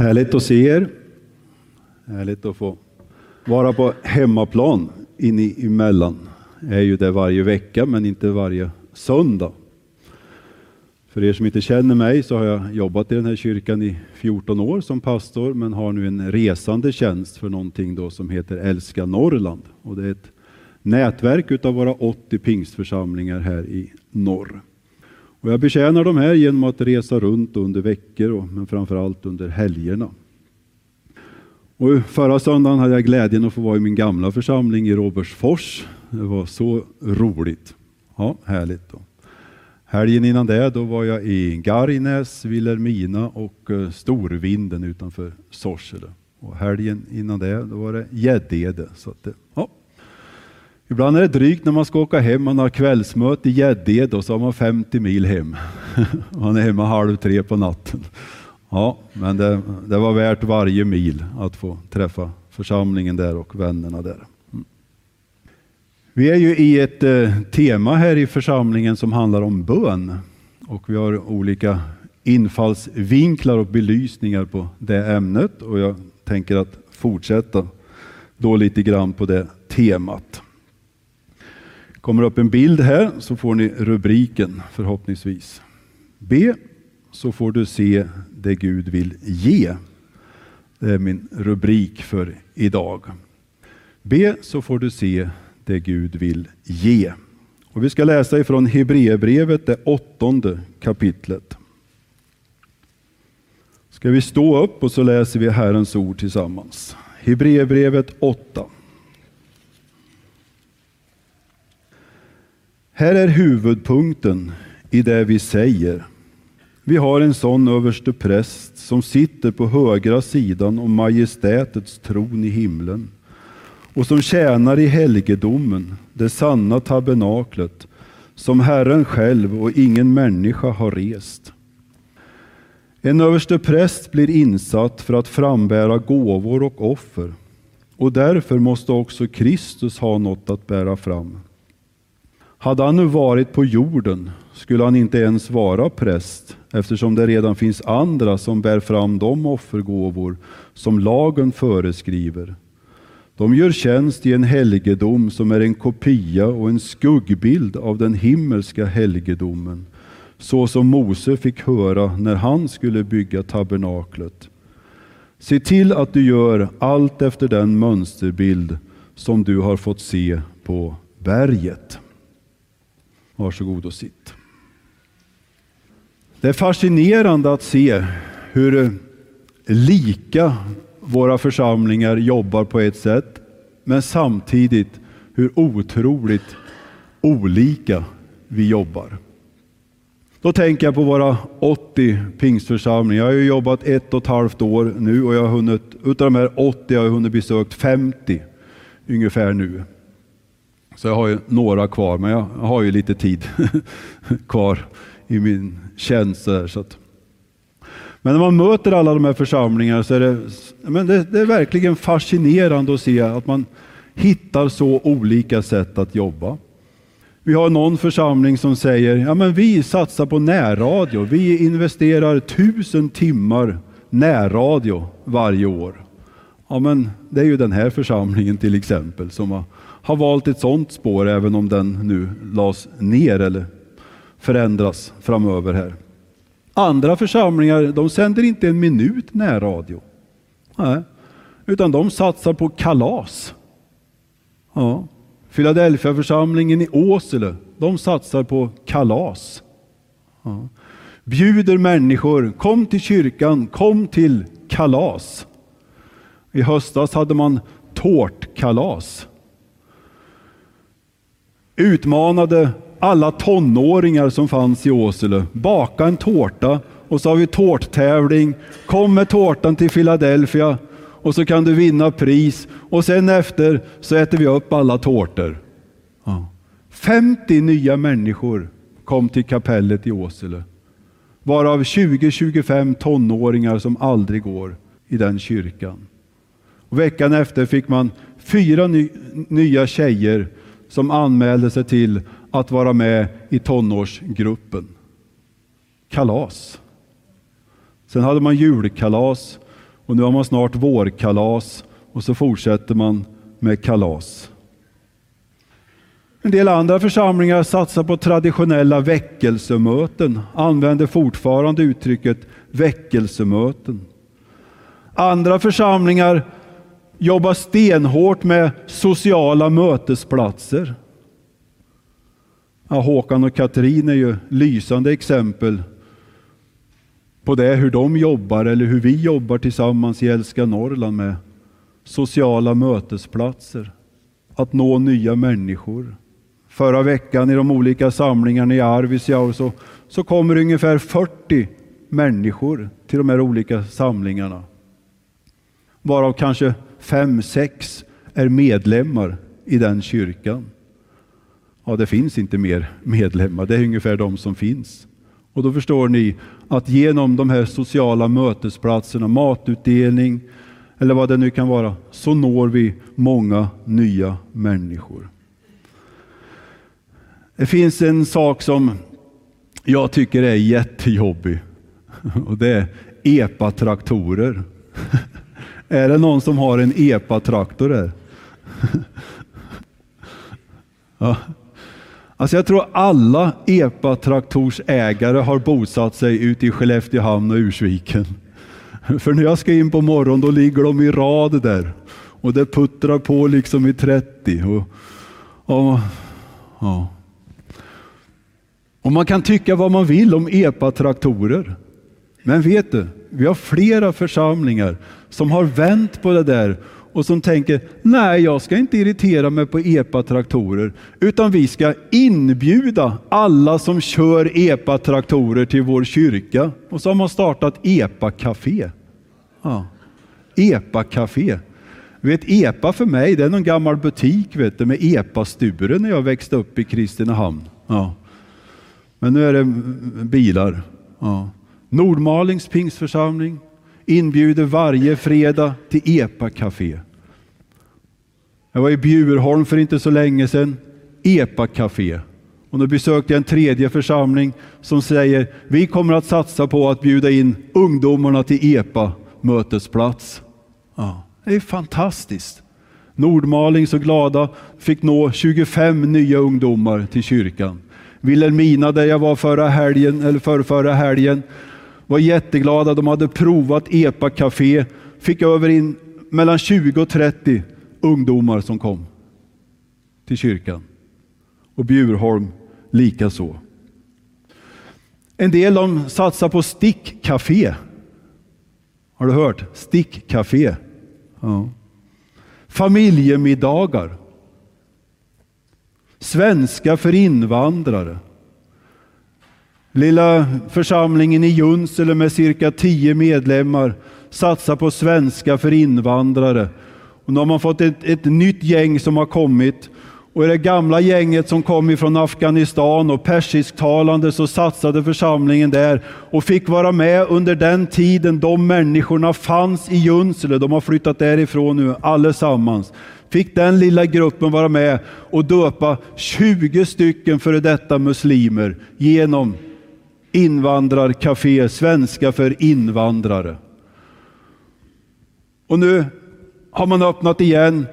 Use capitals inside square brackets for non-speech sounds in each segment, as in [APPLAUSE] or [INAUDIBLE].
Härligt att se er. Härligt att få vara på hemmaplan in i emellan. Jag är ju där varje vecka, men inte varje söndag. För er som inte känner mig så har jag jobbat i den här kyrkan i 14 år som pastor, men har nu en resande tjänst för någonting då som heter Älska Norrland. Och det är ett nätverk utav våra 80 pingstförsamlingar här i norr. Och jag betjänar de här genom att resa runt under veckor, och men framförallt under helgerna. Och förra söndagen hade jag glädjen att få vara i min gamla församling i Robertsfors. Det var så roligt. Ja, härligt. Då. Helgen innan det då var jag i Gargnäs, Vilhelmina och eh, Storvinden utanför Sorsele. Och helgen innan det då var det Gäddede. ja. Ibland är det drygt när man ska åka hem. Man har kvällsmöte i Gäddede och så har man 50 mil hem. [LAUGHS] man är hemma halv tre på natten. Ja, men det, det, var värt varje mil att få träffa församlingen där och vännerna där. Mm. Vi är ju i ett eh, tema här i församlingen som handlar om bön och vi har olika infallsvinklar och belysningar på det ämnet och jag tänker att fortsätta då lite grann på det temat kommer upp en bild här så får ni rubriken förhoppningsvis. B så får du se det Gud vill ge. Det är min rubrik för idag. Be så får du se det Gud vill ge. Och vi ska läsa ifrån Hebreerbrevet, det åttonde kapitlet. Ska vi stå upp och så läser vi Herrens ord tillsammans. Hebreerbrevet 8. Här är huvudpunkten i det vi säger vi har en sån överste präst som sitter på högra sidan om majestätets tron i himlen och som tjänar i helgedomen, det sanna tabernaklet, som Herren själv och ingen människa har rest. En överste präst blir insatt för att frambära gåvor och offer och därför måste också Kristus ha något att bära fram. Hade han nu varit på jorden skulle han inte ens vara präst eftersom det redan finns andra som bär fram de offergåvor som lagen föreskriver. De gör tjänst i en helgedom som är en kopia och en skuggbild av den himmelska helgedomen, så som Mose fick höra när han skulle bygga tabernaklet. Se till att du gör allt efter den mönsterbild som du har fått se på berget. Varsågod och sitt. Det är fascinerande att se hur lika våra församlingar jobbar på ett sätt, men samtidigt hur otroligt olika vi jobbar. Då tänker jag på våra 80 pingstförsamlingar. Jag har ju jobbat ett och ett halvt år nu och jag har hunnit, utav de här 80 har jag hunnit besökt 50 ungefär nu. Så jag har ju några kvar, men jag har ju lite tid [LAUGHS] kvar i min tjänst. Så att. Men när man möter alla de här församlingarna så är det, men det, det är verkligen fascinerande att se att man hittar så olika sätt att jobba. Vi har någon församling som säger, ja men vi satsar på närradio. Vi investerar tusen timmar närradio varje år. Ja men det är ju den här församlingen till exempel som har, har valt ett sådant spår även om den nu lades ner eller förändras framöver här. Andra församlingar de sänder inte en minut närradio. Nej. Utan de satsar på kalas. Ja. Philadelphia-församlingen i Åsele, de satsar på kalas. Ja. Bjuder människor, kom till kyrkan, kom till kalas. I höstas hade man tårtkalas. Utmanade alla tonåringar som fanns i Åsele. Baka en tårta och så har vi tårttävling. Kom med tårtan till Philadelphia och så kan du vinna pris. Och sen efter så äter vi upp alla tårtor. Ja. 50 nya människor kom till kapellet i Åsele. Varav 20-25 tonåringar som aldrig går i den kyrkan. Och veckan efter fick man fyra ny, nya tjejer som anmälde sig till att vara med i tonårsgruppen. Kalas. Sen hade man julkalas Och nu har man snart vårkalas och så fortsätter man med kalas. En del andra församlingar satsar på traditionella väckelsemöten, använder fortfarande uttrycket väckelsemöten. Andra församlingar jobbar stenhårt med sociala mötesplatser. Ja, Håkan och Katrin är ju lysande exempel på det, hur de jobbar eller hur vi jobbar tillsammans i Älska Norrland med sociala mötesplatser, att nå nya människor. Förra veckan i de olika samlingarna i Arvidsjaur så, så kommer ungefär 40 människor till de här olika samlingarna. Varav kanske fem, sex är medlemmar i den kyrkan. Ja, det finns inte mer medlemmar, det är ungefär de som finns. Och då förstår ni att genom de här sociala mötesplatserna, matutdelning eller vad det nu kan vara, så når vi många nya människor. Det finns en sak som jag tycker är jättejobbig [LAUGHS] och det är epatraktorer. [LAUGHS] Är det någon som har en epatraktor här? [LAUGHS] ja. Alltså jag tror alla epa-traktorsägare har bosatt sig ute i Skelleftehamn och Ursviken. [LAUGHS] För när jag ska in på morgonen då ligger de i rad där och det puttrar på liksom i 30. Och, och, ja. och man kan tycka vad man vill om epa-traktorer. Men vet du, vi har flera församlingar som har vänt på det där och som tänker, nej jag ska inte irritera mig på EPA-traktorer, utan vi ska inbjuda alla som kör EPA-traktorer till vår kyrka. Och så har man startat EPA-café. Ja. EPA-café. Vet, EPA för mig, det är någon gammal butik vet du, med Epa-Sture när jag växte upp i Kristinehamn. Ja. Men nu är det bilar. Ja. Nordmalings pingstförsamling, inbjuder varje fredag till EPA-café. Jag var i Bjurholm för inte så länge sedan. EPA-café. Och nu besökte jag en tredje församling som säger vi kommer att satsa på att bjuda in ungdomarna till EPA-mötesplats. Ja, det är fantastiskt. Nordmaling så glada, fick nå 25 nya ungdomar till kyrkan. Vilhelmina där jag var förra helgen, eller för förra helgen, var jätteglada. De hade provat EPA-café, fick över in mellan 20 och 30 ungdomar som kom till kyrkan. Och Bjurholm likaså. En del de satsar på stickcafé. Har du hört? Stickcafé. Ja. Familjemiddagar. Svenska för invandrare. Lilla församlingen i Junsele med cirka tio medlemmar satsar på svenska för invandrare. Och nu har man fått ett, ett nytt gäng som har kommit. Och i det gamla gänget som kom ifrån Afghanistan och persisktalande så satsade församlingen där och fick vara med under den tiden de människorna fanns i Junsele. De har flyttat därifrån nu allesammans. Fick den lilla gruppen vara med och döpa 20 stycken före detta muslimer genom invandrarcafé, svenska för invandrare. Och nu har man öppnat igen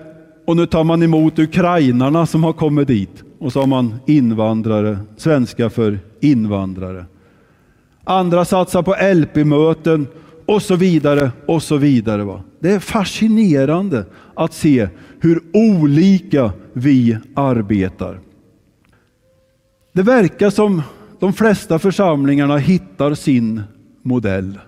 och nu tar man emot ukrainarna som har kommit dit. Och så har man invandrare, svenska för invandrare. Andra satsar på LP-möten och så vidare och så vidare. Va? Det är fascinerande att se hur olika vi arbetar. Det verkar som de flesta församlingarna hittar sin modell.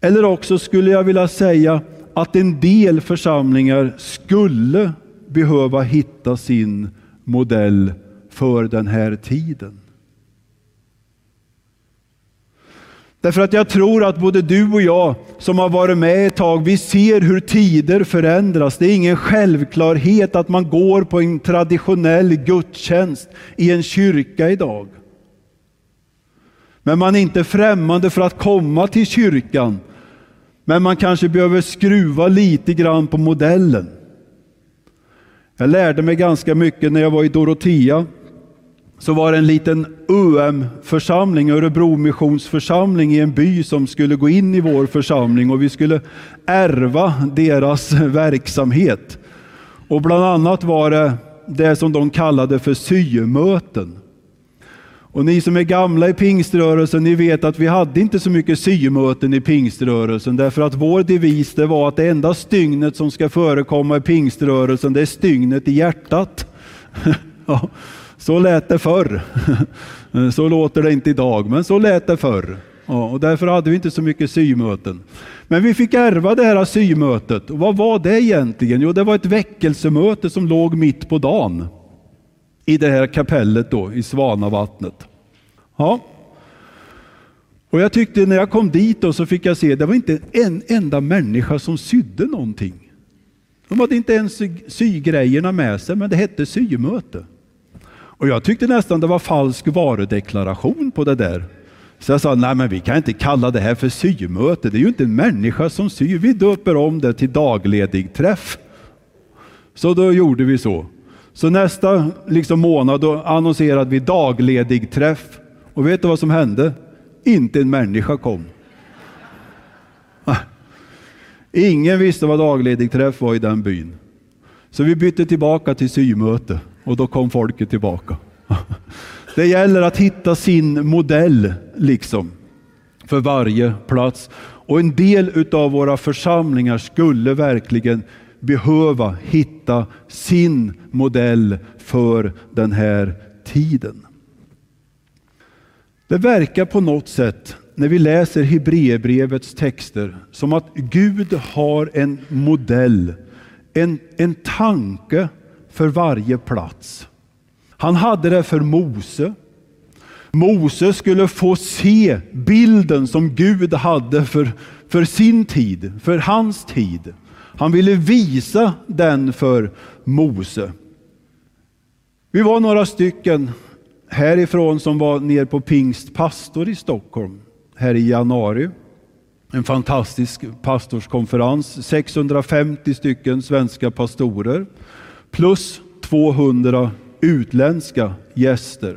Eller också skulle jag vilja säga att en del församlingar skulle behöva hitta sin modell för den här tiden. Därför att jag tror att både du och jag som har varit med ett tag, vi ser hur tider förändras. Det är ingen självklarhet att man går på en traditionell gudstjänst i en kyrka idag. Men man är inte främmande för att komma till kyrkan. Men man kanske behöver skruva lite grann på modellen. Jag lärde mig ganska mycket när jag var i Dorotea så var det en liten UM-församling, Örebro missionsförsamling i en by som skulle gå in i vår församling och vi skulle ärva deras [LAUGHS] verksamhet. Och bland annat var det det som de kallade för symöten. Och ni som är gamla i pingströrelsen, ni vet att vi hade inte så mycket symöten i pingströrelsen därför att vår devis det var att det enda stygnet som ska förekomma i pingströrelsen det är stygnet i hjärtat. [LAUGHS] ja, så lät det förr. [LAUGHS] så låter det inte idag, men så lät det förr. Ja, och därför hade vi inte så mycket symöten. Men vi fick ärva det här symötet. Och vad var det egentligen? Jo, det var ett väckelsemöte som låg mitt på dagen i det här kapellet då, i Svanavattnet. Ja. Och jag tyckte när jag kom dit då, så fick jag se, det var inte en enda människa som sydde någonting. De hade inte ens sygrejerna med sig, men det hette symöte. Och jag tyckte nästan det var falsk varudeklaration på det där. Så jag sa, nej men vi kan inte kalla det här för symöte, det är ju inte en människa som syr, vi döper om det till dagledig träff. Så då gjorde vi så. Så nästa liksom, månad då annonserade vi dagledig träff. Och vet du vad som hände? Inte en människa kom. Ingen visste vad dagledig träff var i den byn. Så vi bytte tillbaka till symöte och då kom folket tillbaka. [LAUGHS] Det gäller att hitta sin modell liksom för varje plats. Och en del av våra församlingar skulle verkligen behöva hitta sin modell för den här tiden. Det verkar på något sätt när vi läser Hebreerbrevets texter som att Gud har en modell, en, en tanke för varje plats. Han hade det för Mose. Mose skulle få se bilden som Gud hade för, för sin tid, för hans tid. Han ville visa den för Mose. Vi var några stycken härifrån som var ner på Pingstpastor i Stockholm här i januari. En fantastisk pastorskonferens. 650 stycken svenska pastorer plus 200 utländska gäster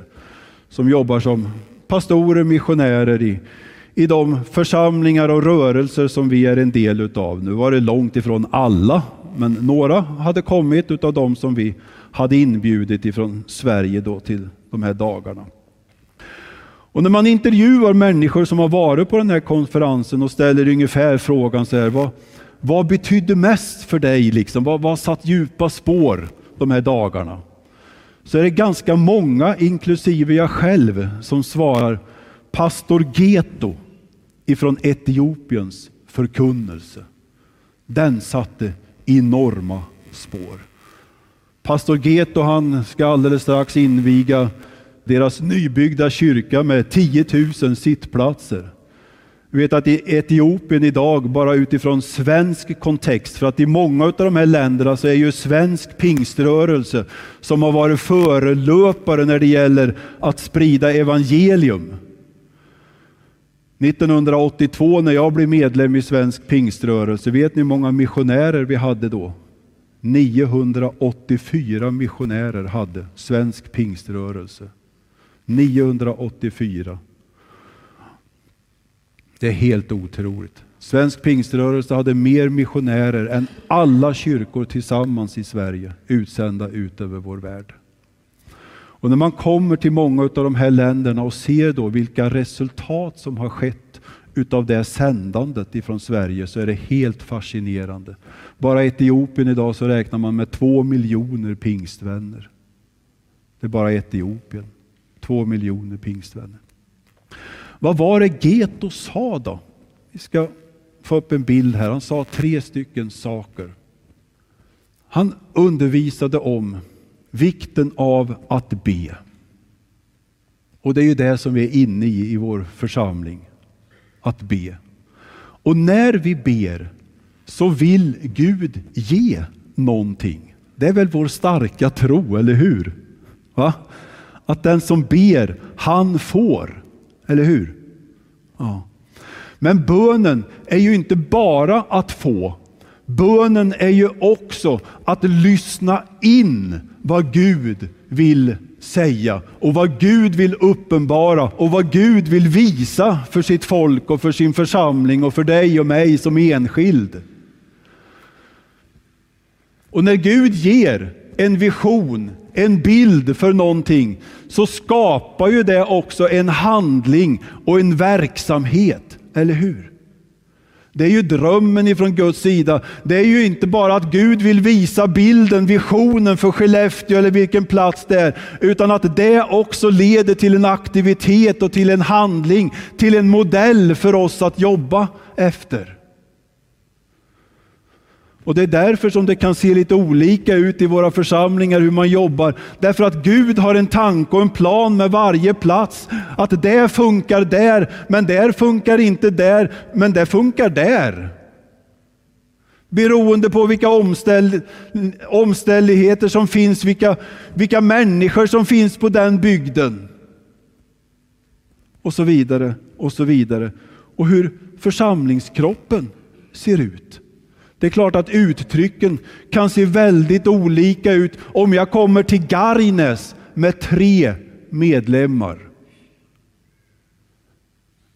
som jobbar som pastorer, missionärer i, i de församlingar och rörelser som vi är en del utav. Nu var det långt ifrån alla, men några hade kommit utav de som vi hade inbjudit ifrån Sverige då till de här dagarna. Och när man intervjuar människor som har varit på den här konferensen och ställer ungefär frågan så här, vad, vad betydde mest för dig? Liksom? Vad, vad satt djupa spår de här dagarna? Så är det ganska många, inklusive jag själv, som svarar pastor Geto ifrån Etiopiens förkunnelse. Den satte enorma spår. Pastor Geto han ska alldeles strax inviga deras nybyggda kyrka med 10 000 sittplatser. Vi vet att i Etiopien idag, bara utifrån svensk kontext, för att i många av de här länderna så är ju svensk pingströrelse som har varit förelöpare när det gäller att sprida evangelium. 1982 när jag blev medlem i svensk pingströrelse, vet ni hur många missionärer vi hade då? 984 missionärer hade svensk pingströrelse. 984. Det är helt otroligt. Svensk pingströrelse hade mer missionärer än alla kyrkor tillsammans i Sverige utsända ut över vår värld. Och när man kommer till många av de här länderna och ser då vilka resultat som har skett utav det sändandet ifrån Sverige så är det helt fascinerande. Bara i Etiopien idag så räknar man med två miljoner pingstvänner. Det är bara Etiopien. Två miljoner pingstvänner. Vad var det Geto sa då? Vi ska få upp en bild här. Han sa tre stycken saker. Han undervisade om vikten av att be. Och det är ju det som vi är inne i i vår församling. Att be. Och när vi ber så vill Gud ge någonting. Det är väl vår starka tro, eller hur? Va? Att den som ber, han får. Eller hur? Ja. Men bönen är ju inte bara att få. Bönen är ju också att lyssna in vad Gud vill säga och vad Gud vill uppenbara och vad Gud vill visa för sitt folk och för sin församling och för dig och mig som enskild. Och när Gud ger en vision, en bild för någonting, så skapar ju det också en handling och en verksamhet, eller hur? Det är ju drömmen ifrån Guds sida. Det är ju inte bara att Gud vill visa bilden, visionen för Skellefteå eller vilken plats det är, utan att det också leder till en aktivitet och till en handling, till en modell för oss att jobba efter. Och det är därför som det kan se lite olika ut i våra församlingar hur man jobbar. Därför att Gud har en tanke och en plan med varje plats. Att det funkar där, men där funkar inte där, men det funkar där. Beroende på vilka omställ, omständigheter som finns, vilka, vilka människor som finns på den bygden. Och så vidare, och så vidare. Och hur församlingskroppen ser ut. Det är klart att uttrycken kan se väldigt olika ut om jag kommer till Gargnäs med tre medlemmar.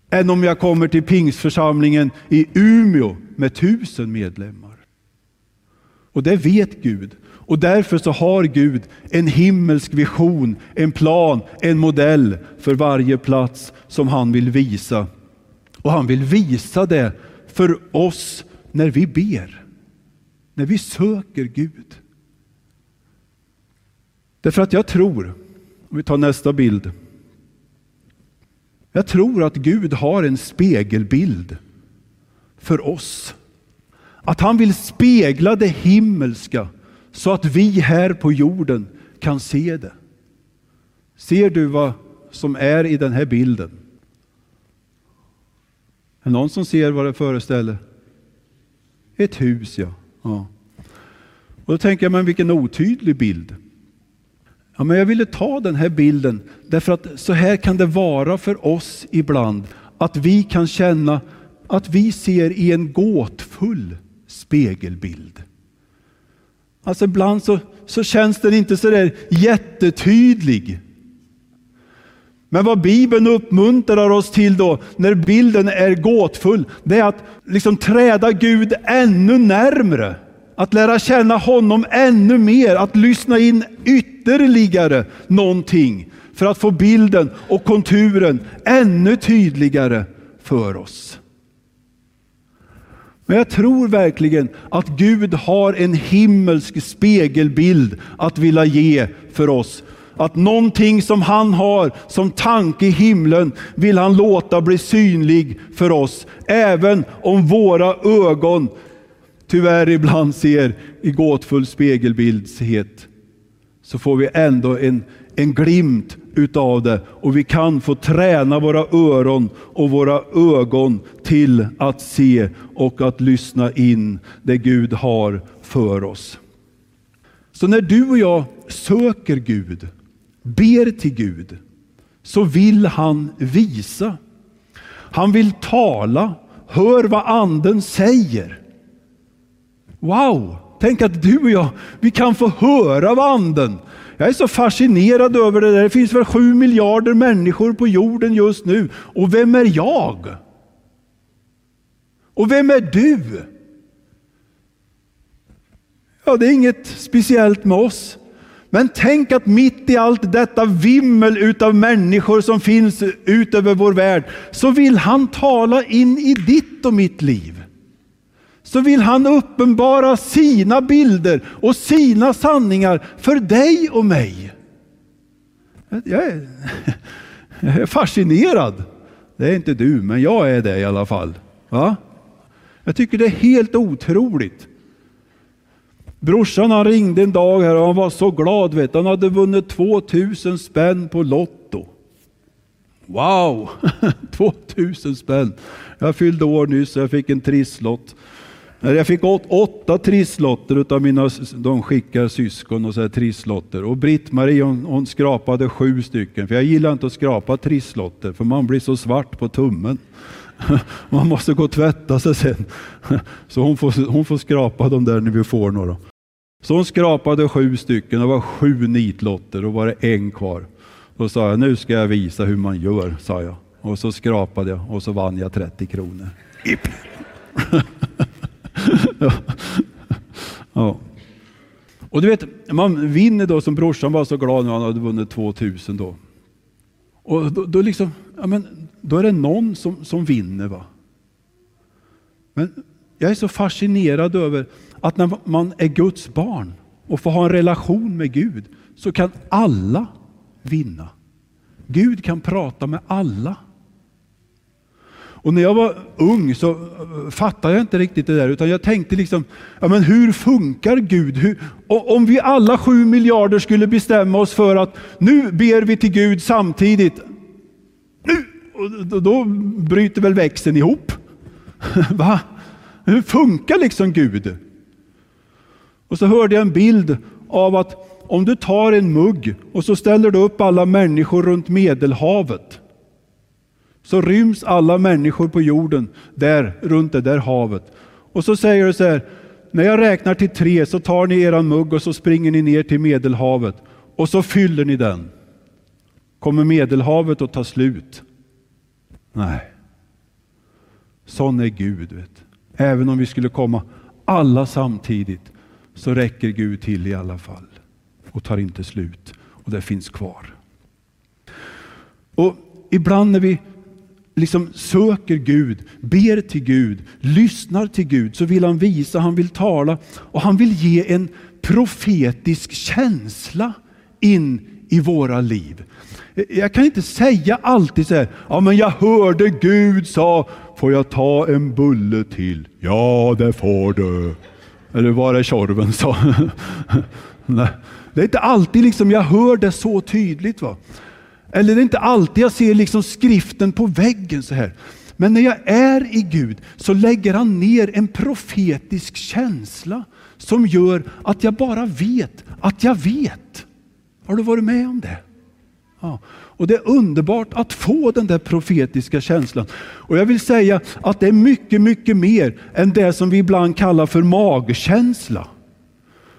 Än om jag kommer till Pingstförsamlingen i Umeå med tusen medlemmar. Och det vet Gud. Och därför så har Gud en himmelsk vision, en plan, en modell för varje plats som han vill visa. Och han vill visa det för oss när vi ber, när vi söker Gud. Därför att jag tror, om vi tar nästa bild. Jag tror att Gud har en spegelbild för oss. Att han vill spegla det himmelska så att vi här på jorden kan se det. Ser du vad som är i den här bilden? Är det någon som ser vad det föreställer? Ett hus, ja. ja. Och då tänker jag, men vilken otydlig bild. Ja, men jag ville ta den här bilden därför att så här kan det vara för oss ibland. Att vi kan känna att vi ser i en gåtfull spegelbild. Alltså ibland så, så känns den inte så där jättetydlig. Men vad Bibeln uppmuntrar oss till då, när bilden är gåtfull, det är att liksom träda Gud ännu närmre. Att lära känna honom ännu mer, att lyssna in ytterligare någonting för att få bilden och konturen ännu tydligare för oss. Men jag tror verkligen att Gud har en himmelsk spegelbild att vilja ge för oss att någonting som han har som tanke i himlen vill han låta bli synlig för oss. Även om våra ögon tyvärr ibland ser i gåtfull spegelbildshet så får vi ändå en, en glimt utav det och vi kan få träna våra öron och våra ögon till att se och att lyssna in det Gud har för oss. Så när du och jag söker Gud ber till Gud så vill han visa. Han vill tala. Hör vad anden säger. Wow! Tänk att du och jag, vi kan få höra vad anden. Jag är så fascinerad över det där. Det finns väl sju miljarder människor på jorden just nu. Och vem är jag? Och vem är du? Ja, det är inget speciellt med oss. Men tänk att mitt i allt detta vimmel utav människor som finns ut över vår värld, så vill han tala in i ditt och mitt liv. Så vill han uppenbara sina bilder och sina sanningar för dig och mig. Jag är, [LAUGHS] jag är fascinerad. Det är inte du, men jag är det i alla fall. Va? Jag tycker det är helt otroligt Brorsan han ringde en dag här och han var så glad. Vet. Han hade vunnit 2000 spänn på Lotto. Wow! [LAUGHS] 2000 spänn. Jag fyllde år nyss och jag fick en trisslott. Jag fick åt, åtta trisslotter utav mina, de skickar syskon och så här trisslotter. Och Britt-Marie hon, hon, skrapade sju stycken. För jag gillar inte att skrapa trisslotter för man blir så svart på tummen. [LAUGHS] Man måste gå och tvätta sig sen. [LAUGHS] Så hon får, hon får skrapa dem där när vi får några. Så hon skrapade sju stycken, det var sju nitlotter och var det en kvar. Då sa jag, nu ska jag visa hur man gör, sa jag. Och så skrapade jag och så vann jag 30 kronor. [LAUGHS] ja. ja. Och du vet, man vinner då som brorsan var så glad när han hade vunnit 2000 då. Och då, då, liksom, ja men, då är det någon som, som vinner. va. Men jag är så fascinerad över att när man är Guds barn och får ha en relation med Gud så kan alla vinna. Gud kan prata med alla. Och när jag var ung så eh, fattade jag inte riktigt det där, utan jag tänkte liksom, ja men hur funkar Gud? Hur, om vi alla sju miljarder skulle bestämma oss för att nu ber vi till Gud samtidigt, nu, då bryter väl växeln ihop? [LAUGHS] Va? Hur funkar liksom Gud? Och så hörde jag en bild av att om du tar en mugg och så ställer du upp alla människor runt Medelhavet så ryms alla människor på jorden där, runt det där havet. Och så säger du så här, när jag räknar till tre så tar ni eran mugg och så springer ni ner till Medelhavet och så fyller ni den. Kommer Medelhavet att ta slut? Nej. Sån är Gud. Vet. Även om vi skulle komma alla samtidigt så räcker Gud till i alla fall och tar inte slut och det finns kvar. Och Ibland när vi liksom söker Gud, ber till Gud, lyssnar till Gud, så vill han visa, han vill tala och han vill ge en profetisk känsla in i våra liv. Jag kan inte säga alltid så här, ja men jag hörde Gud sa, får jag ta en bulle till? Ja, det får du. Eller var är Tjorven [LAUGHS] det är inte alltid liksom jag hör det så tydligt. va. Eller det är inte alltid jag ser liksom skriften på väggen så här. Men när jag är i Gud så lägger han ner en profetisk känsla som gör att jag bara vet att jag vet. Har du varit med om det? Ja. Och Det är underbart att få den där profetiska känslan. Och Jag vill säga att det är mycket, mycket mer än det som vi ibland kallar för magkänsla.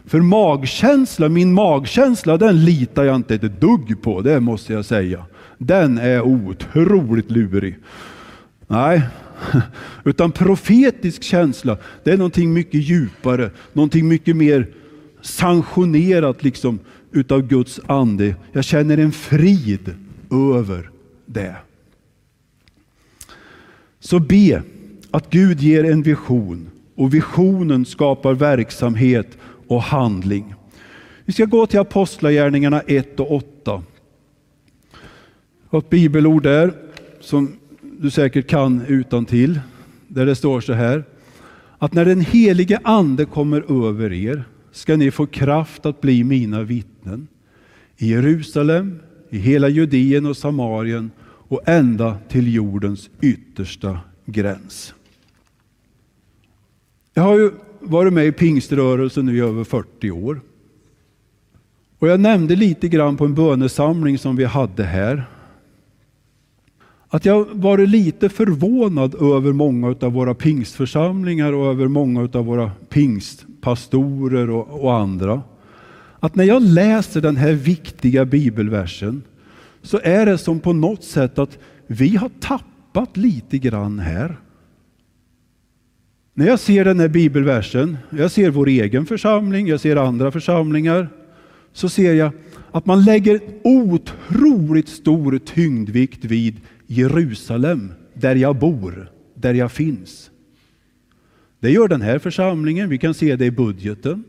För magkänsla, min magkänsla, den litar jag inte ett dugg på, det måste jag säga. Den är otroligt lurig. Nej, [LAUGHS] utan profetisk känsla, det är någonting mycket djupare, någonting mycket mer sanktionerat liksom utav Guds ande. Jag känner en frid över det. Så be att Gud ger en vision och visionen skapar verksamhet och handling. Vi ska gå till Apostlagärningarna 1 och 8. Ett bibelord där som du säkert kan utan till, där det står så här att när den helige ande kommer över er ska ni få kraft att bli mina vittnen i Jerusalem, i hela Judeen och Samarien och ända till jordens yttersta gräns. Jag har ju varit med i pingströrelsen nu i över 40 år. Och jag nämnde lite grann på en bönesamling som vi hade här. Att jag varit lite förvånad över många av våra pingstförsamlingar och över många av våra pingstpastorer och, och andra. Att när jag läser den här viktiga bibelversen så är det som på något sätt att vi har tappat lite grann här. När jag ser den här bibelversen, jag ser vår egen församling, jag ser andra församlingar, så ser jag att man lägger otroligt stor tyngdvikt vid Jerusalem, där jag bor, där jag finns. Det gör den här församlingen, vi kan se det i budgeten.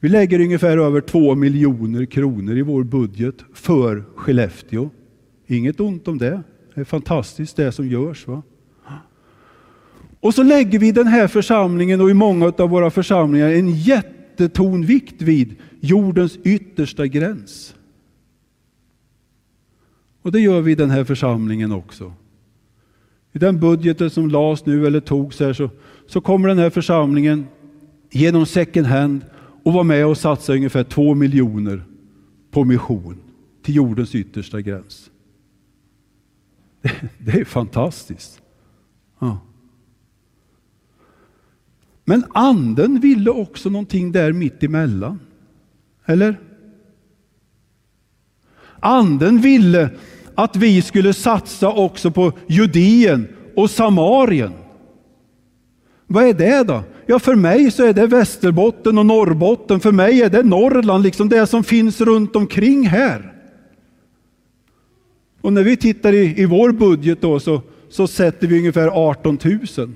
Vi lägger ungefär över två miljoner kronor i vår budget för Skellefteå. Inget ont om det, det är fantastiskt det som görs. Va? Och så lägger vi i den här församlingen och i många av våra församlingar en jättetonvikt vid jordens yttersta gräns. Och det gör vi i den här församlingen också. I den budgeten som lades nu eller togs här så, så kommer den här församlingen genom second hand och var med och satsade ungefär två miljoner på mission till jordens yttersta gräns. Det, [LAUGHS] det är fantastiskt. Ja. Men anden ville också någonting där mitt emellan. Eller? Anden ville att vi skulle satsa också på Judeen och Samarien. Vad är det då? Ja, för mig så är det Västerbotten och Norrbotten. För mig är det Norrland, liksom det som finns runt omkring här. Och när vi tittar i, i vår budget då så, så sätter vi ungefär 18 000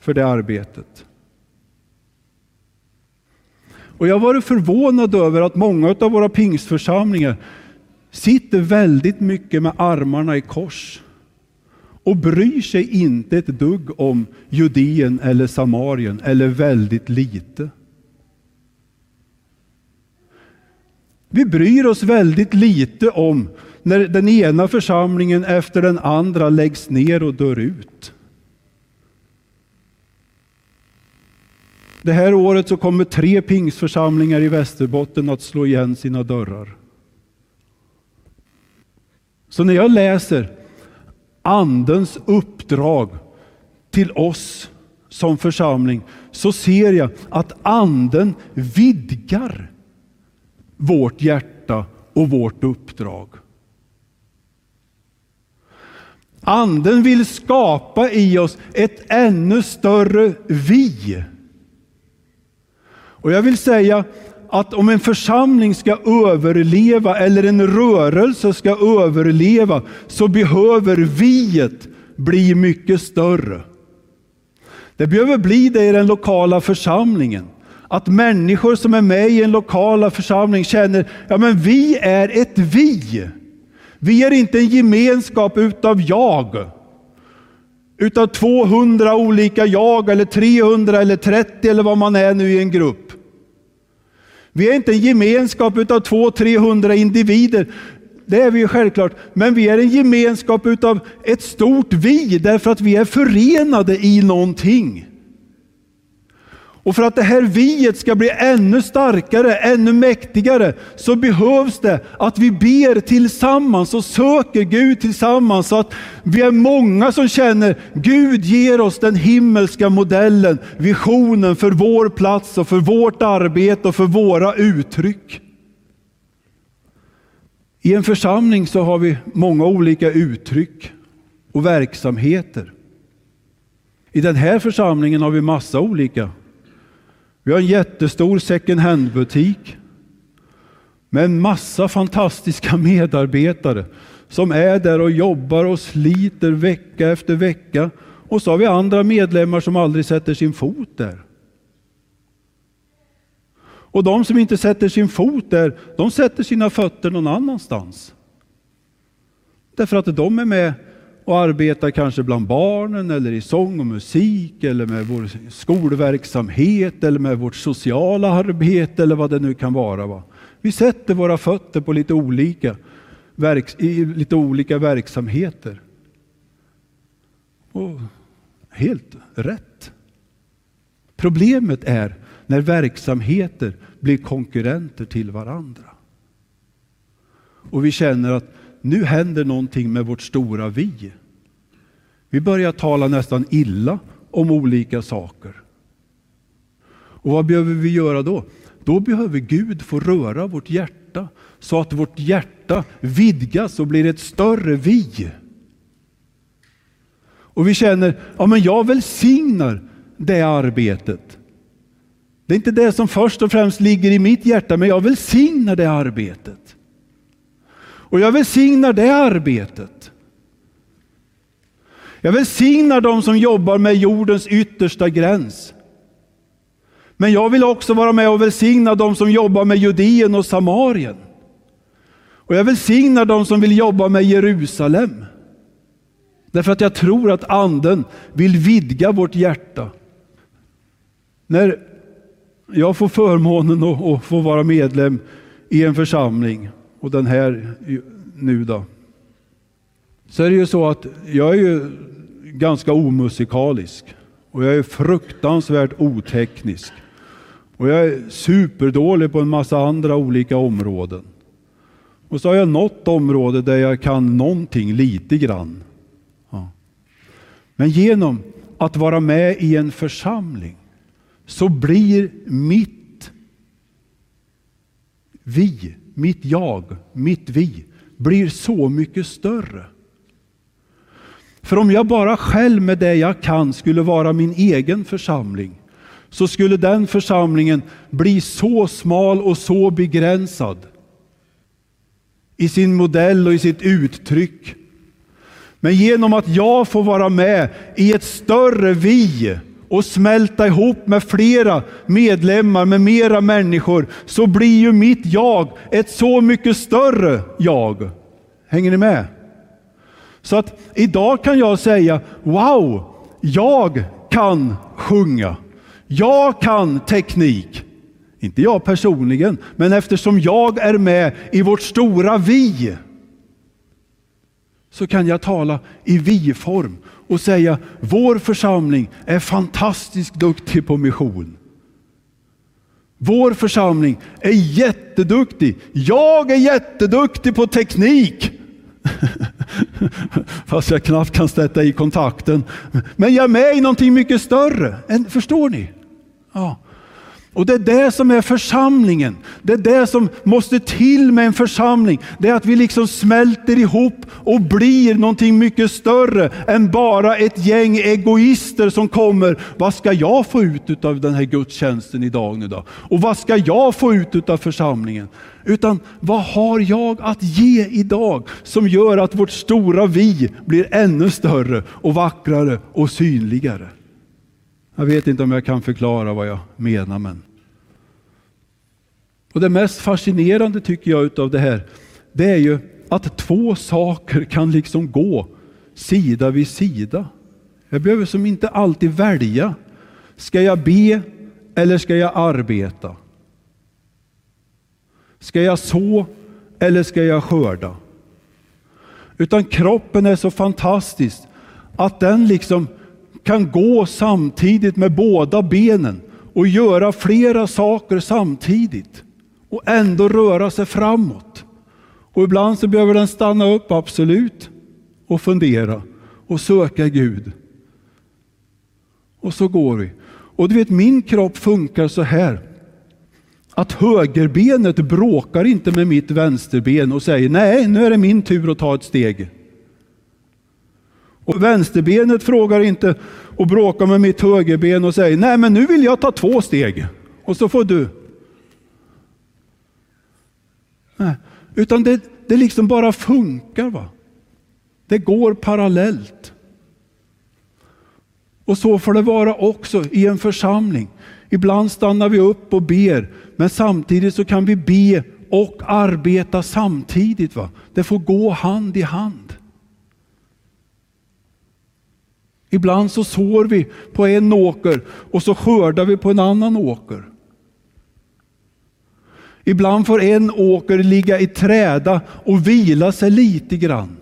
för det arbetet. Och jag har varit förvånad över att många av våra pingstförsamlingar sitter väldigt mycket med armarna i kors och bryr sig inte ett dugg om Judeen eller Samarien, eller väldigt lite. Vi bryr oss väldigt lite om när den ena församlingen efter den andra läggs ner och dör ut. Det här året så kommer tre pingsförsamlingar i Västerbotten att slå igen sina dörrar. Så när jag läser Andens uppdrag till oss som församling så ser jag att Anden vidgar vårt hjärta och vårt uppdrag. Anden vill skapa i oss ett ännu större vi. Och jag vill säga att om en församling ska överleva eller en rörelse ska överleva så behöver viet bli mycket större. Det behöver bli det i den lokala församlingen. Att människor som är med i en lokala församling känner, ja men vi är ett vi. Vi är inte en gemenskap utav jag. Utav 200 olika jag eller 300 eller 30 eller vad man är nu i en grupp. Vi är inte en gemenskap utav 200-300 individer. Det är vi ju självklart. Men vi är en gemenskap utav ett stort vi därför att vi är förenade i någonting. Och för att det här viet ska bli ännu starkare, ännu mäktigare, så behövs det att vi ber tillsammans och söker Gud tillsammans. Så att vi är många som känner Gud ger oss den himmelska modellen, visionen för vår plats och för vårt arbete och för våra uttryck. I en församling så har vi många olika uttryck och verksamheter. I den här församlingen har vi massa olika vi har en jättestor second hand-butik med en massa fantastiska medarbetare som är där och jobbar och sliter vecka efter vecka. Och så har vi andra medlemmar som aldrig sätter sin fot där. Och de som inte sätter sin fot där, de sätter sina fötter någon annanstans. Därför att de är med och arbetar kanske bland barnen eller i sång och musik eller med vår skolverksamhet eller med vårt sociala arbete eller vad det nu kan vara. Va? Vi sätter våra fötter på lite olika, i lite olika verksamheter. Och helt rätt. Problemet är när verksamheter blir konkurrenter till varandra. Och vi känner att nu händer någonting med vårt stora vi. Vi börjar tala nästan illa om olika saker. Och vad behöver vi göra då? Då behöver Gud få röra vårt hjärta så att vårt hjärta vidgas och blir ett större vi. Och vi känner, ja men jag välsignar det arbetet. Det är inte det som först och främst ligger i mitt hjärta, men jag välsignar det arbetet. Och jag välsignar det arbetet. Jag välsignar dem som jobbar med jordens yttersta gräns. Men jag vill också vara med och välsigna dem som jobbar med Judeen och Samarien. Och jag välsignar dem som vill jobba med Jerusalem. Därför att jag tror att Anden vill vidga vårt hjärta. När jag får förmånen att få vara medlem i en församling och den här nu då. Så är det ju så att jag är ju ganska omusikalisk och jag är fruktansvärt oteknisk. Och jag är superdålig på en massa andra olika områden. Och så har jag något område där jag kan någonting lite grann. Ja. Men genom att vara med i en församling så blir mitt vi, mitt jag, mitt vi, blir så mycket större. För om jag bara själv med det jag kan skulle vara min egen församling, så skulle den församlingen bli så smal och så begränsad i sin modell och i sitt uttryck. Men genom att jag får vara med i ett större vi och smälta ihop med flera medlemmar, med mera människor, så blir ju mitt jag ett så mycket större jag. Hänger ni med? Så att idag kan jag säga, wow, jag kan sjunga. Jag kan teknik. Inte jag personligen, men eftersom jag är med i vårt stora vi så kan jag tala i vi-form och säga vår församling är fantastiskt duktig på mission. Vår församling är jätteduktig. Jag är jätteduktig på teknik. [LAUGHS] [LAUGHS] Fast jag knappt kan sätta i kontakten. Men jag är med i någonting mycket större. Förstår ni? Ja. Och det är det som är församlingen. Det är det som måste till med en församling. Det är att vi liksom smälter ihop och blir någonting mycket större än bara ett gäng egoister som kommer. Vad ska jag få ut av den här gudstjänsten idag nu då? Och vad ska jag få ut av församlingen? Utan vad har jag att ge idag som gör att vårt stora vi blir ännu större och vackrare och synligare? Jag vet inte om jag kan förklara vad jag menar. Men. Och det mest fascinerande tycker jag utav det här, det är ju att två saker kan liksom gå sida vid sida. Jag behöver som inte alltid välja. Ska jag be eller ska jag arbeta? Ska jag så eller ska jag skörda? Utan kroppen är så fantastisk att den liksom kan gå samtidigt med båda benen och göra flera saker samtidigt och ändå röra sig framåt. Och ibland så behöver den stanna upp, absolut, och fundera och söka Gud. Och så går vi. Och du vet, min kropp funkar så här. Att högerbenet bråkar inte med mitt vänsterben och säger nej, nu är det min tur att ta ett steg. Och vänsterbenet frågar inte och bråkar med mitt högerben och säger nej, men nu vill jag ta två steg. Och så får du. Nej. Utan det, det liksom bara funkar. va. Det går parallellt. Och så får det vara också i en församling. Ibland stannar vi upp och ber, men samtidigt så kan vi be och arbeta samtidigt. Va? Det får gå hand i hand. Ibland så sår vi på en åker och så skördar vi på en annan åker. Ibland får en åker ligga i träda och vila sig lite grann.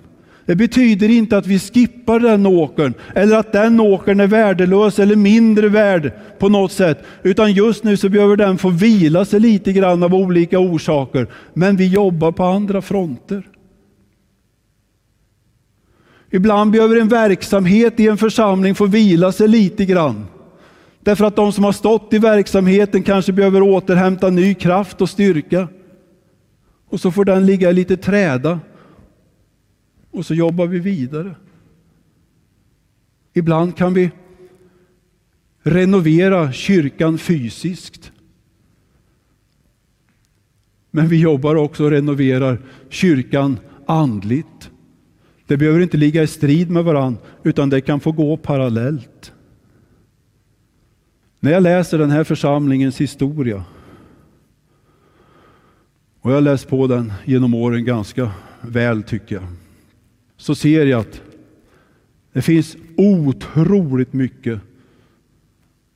Det betyder inte att vi skippar den åkern eller att den åkern är värdelös eller mindre värd på något sätt. Utan just nu så behöver den få vila sig lite grann av olika orsaker. Men vi jobbar på andra fronter. Ibland behöver en verksamhet i en församling få vila sig lite grann. Därför att de som har stått i verksamheten kanske behöver återhämta ny kraft och styrka. Och så får den ligga lite träda. Och så jobbar vi vidare. Ibland kan vi renovera kyrkan fysiskt. Men vi jobbar också och renoverar kyrkan andligt. Det behöver inte ligga i strid med varandra, utan det kan få gå parallellt. När jag läser den här församlingens historia, och jag har läst på den genom åren ganska väl tycker jag, så ser jag att det finns otroligt mycket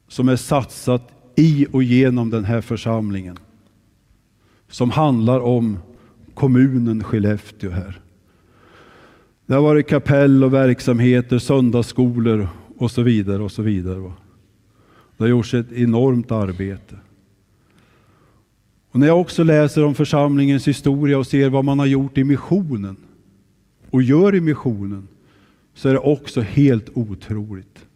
som är satsat i och genom den här församlingen. Som handlar om kommunen Skellefteå här. Det har varit kapell och verksamheter, söndagsskolor och så vidare. och så vidare. Det har gjorts ett enormt arbete. Och när jag också läser om församlingens historia och ser vad man har gjort i missionen och gör i missionen så är det också helt otroligt.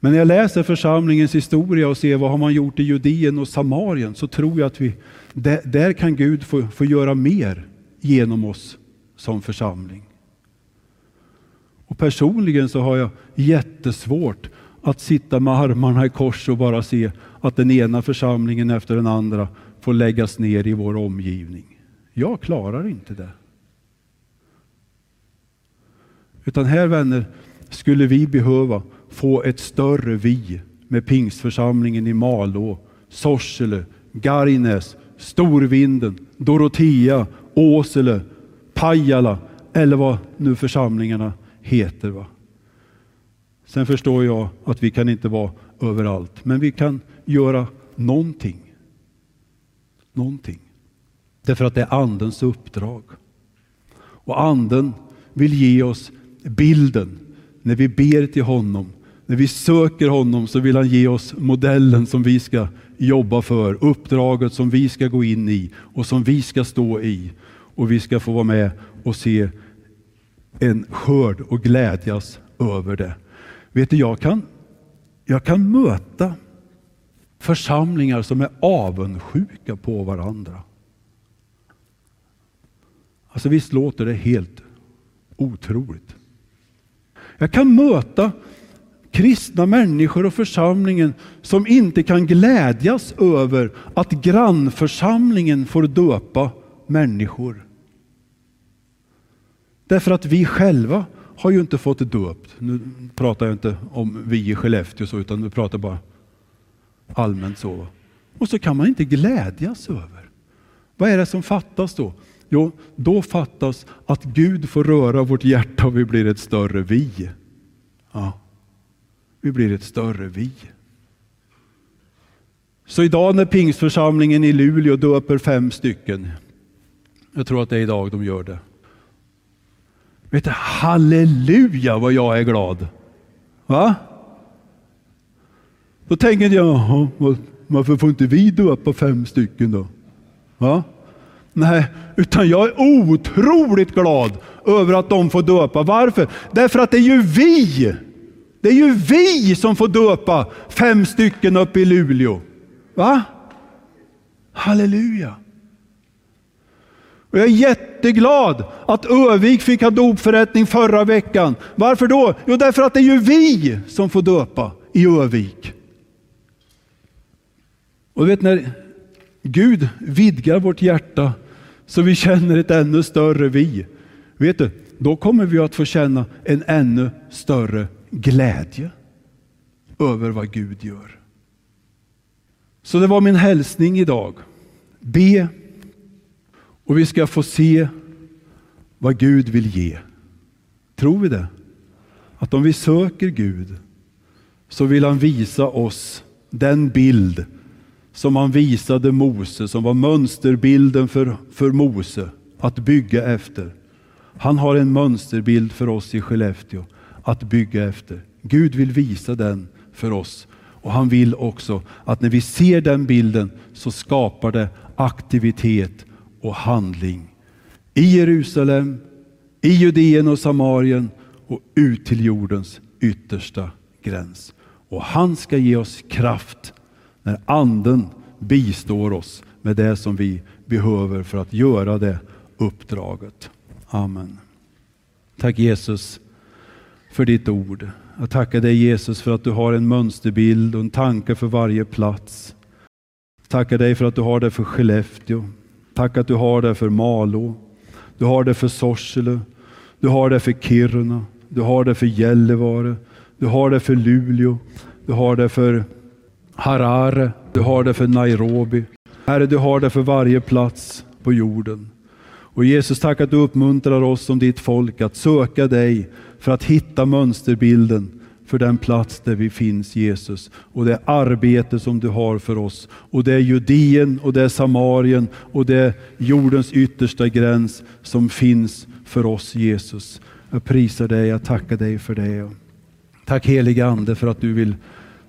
Men när jag läser församlingens historia och ser vad har man gjort i Judeen och Samarien så tror jag att vi, där, där kan Gud få, få göra mer genom oss som församling. Och personligen så har jag jättesvårt att sitta med armarna i kors och bara se att den ena församlingen efter den andra får läggas ner i vår omgivning. Jag klarar inte det. Utan här vänner skulle vi behöva få ett större vi med pingstförsamlingen i Malå, Sorsele, Gargnäs, Storvinden, Dorotea, Åsele, Pajala eller vad nu församlingarna heter. Va? Sen förstår jag att vi kan inte vara överallt, men vi kan göra någonting. Någonting. Därför att det är Andens uppdrag. Och Anden vill ge oss bilden när vi ber till honom. När vi söker honom så vill han ge oss modellen som vi ska jobba för, uppdraget som vi ska gå in i och som vi ska stå i. Och vi ska få vara med och se en skörd och glädjas över det. Vet du, jag kan, jag kan möta församlingar som är avundsjuka på varandra. Alltså visst låter det helt otroligt. Jag kan möta kristna människor och församlingen som inte kan glädjas över att grannförsamlingen får döpa människor. Därför att vi själva har ju inte fått döpt. Nu pratar jag inte om vi i Skellefteå så, utan nu pratar bara allmänt så. Och så kan man inte glädjas över. Vad är det som fattas då? Jo, då fattas att Gud får röra vårt hjärta och vi blir ett större vi. Ja, vi blir ett större vi. Så idag när pingstförsamlingen i Luleå döper fem stycken, jag tror att det är idag de gör det. Vet du, halleluja vad jag är glad. Va? Då tänker jag, varför får inte vi döpa fem stycken då? Va? Nej, utan jag är otroligt glad över att de får döpa. Varför? Därför att det är ju vi. Det är ju vi som får döpa fem stycken uppe i Luleå. Va? Halleluja. Och jag är jätteglad att Övik fick ha dopförrättning förra veckan. Varför då? Jo, därför att det är ju vi som får döpa i Övik. Och du vet när Gud vidgar vårt hjärta så vi känner ett ännu större vi. Vet du, då kommer vi att få känna en ännu större glädje över vad Gud gör. Så det var min hälsning idag. Be och vi ska få se vad Gud vill ge. Tror vi det? Att om vi söker Gud så vill han visa oss den bild som han visade Mose, som var mönsterbilden för, för Mose att bygga efter. Han har en mönsterbild för oss i Skellefteå att bygga efter. Gud vill visa den för oss och han vill också att när vi ser den bilden så skapar det aktivitet och handling i Jerusalem, i Judeen och Samarien och ut till jordens yttersta gräns. Och han ska ge oss kraft när anden bistår oss med det som vi behöver för att göra det uppdraget. Amen. Tack Jesus för ditt ord. Jag tackar dig Jesus för att du har en mönsterbild och en tanke för varje plats. Tackar dig för att du har det för Skellefteå. Tack att du har det för Malå. Du har det för Sorsele. Du har det för Kiruna. Du har det för Gällivare. Du har det för Luleå. Du har det för Harare. Du har det för Nairobi. Herre, du har det för varje plats på jorden. Och Jesus, tack att du uppmuntrar oss som ditt folk att söka dig för att hitta mönsterbilden för den plats där vi finns Jesus och det arbete som du har för oss. Och det är Judeen och det är Samarien och det är jordens yttersta gräns som finns för oss Jesus. Jag prisar dig, jag tackar dig för det. Tack helige Ande för att du vill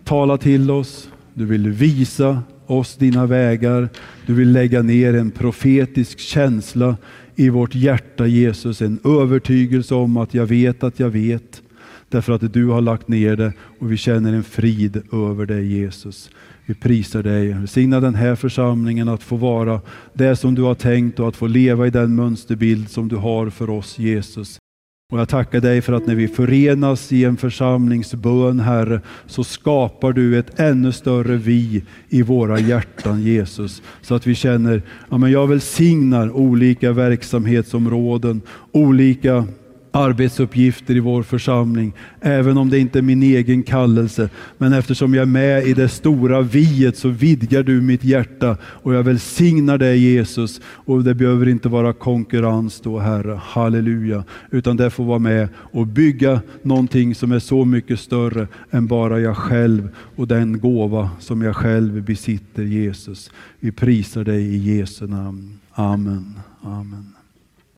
tala till oss, du vill visa oss dina vägar, du vill lägga ner en profetisk känsla i vårt hjärta Jesus, en övertygelse om att jag vet att jag vet Därför att du har lagt ner det och vi känner en frid över dig Jesus. Vi prisar dig. Välsigna den här församlingen att få vara det som du har tänkt och att få leva i den mönsterbild som du har för oss Jesus. Och jag tackar dig för att när vi förenas i en församlingsbön, Herre, så skapar du ett ännu större vi i våra hjärtan, Jesus. Så att vi känner, ja men jag välsignar olika verksamhetsområden, olika arbetsuppgifter i vår församling, även om det inte är min egen kallelse. Men eftersom jag är med i det stora viet så vidgar du mitt hjärta och jag välsignar dig Jesus. Och det behöver inte vara konkurrens då Herre, halleluja, utan det får vara med och bygga någonting som är så mycket större än bara jag själv och den gåva som jag själv besitter Jesus. Vi prisar dig i Jesu namn. Amen. Amen.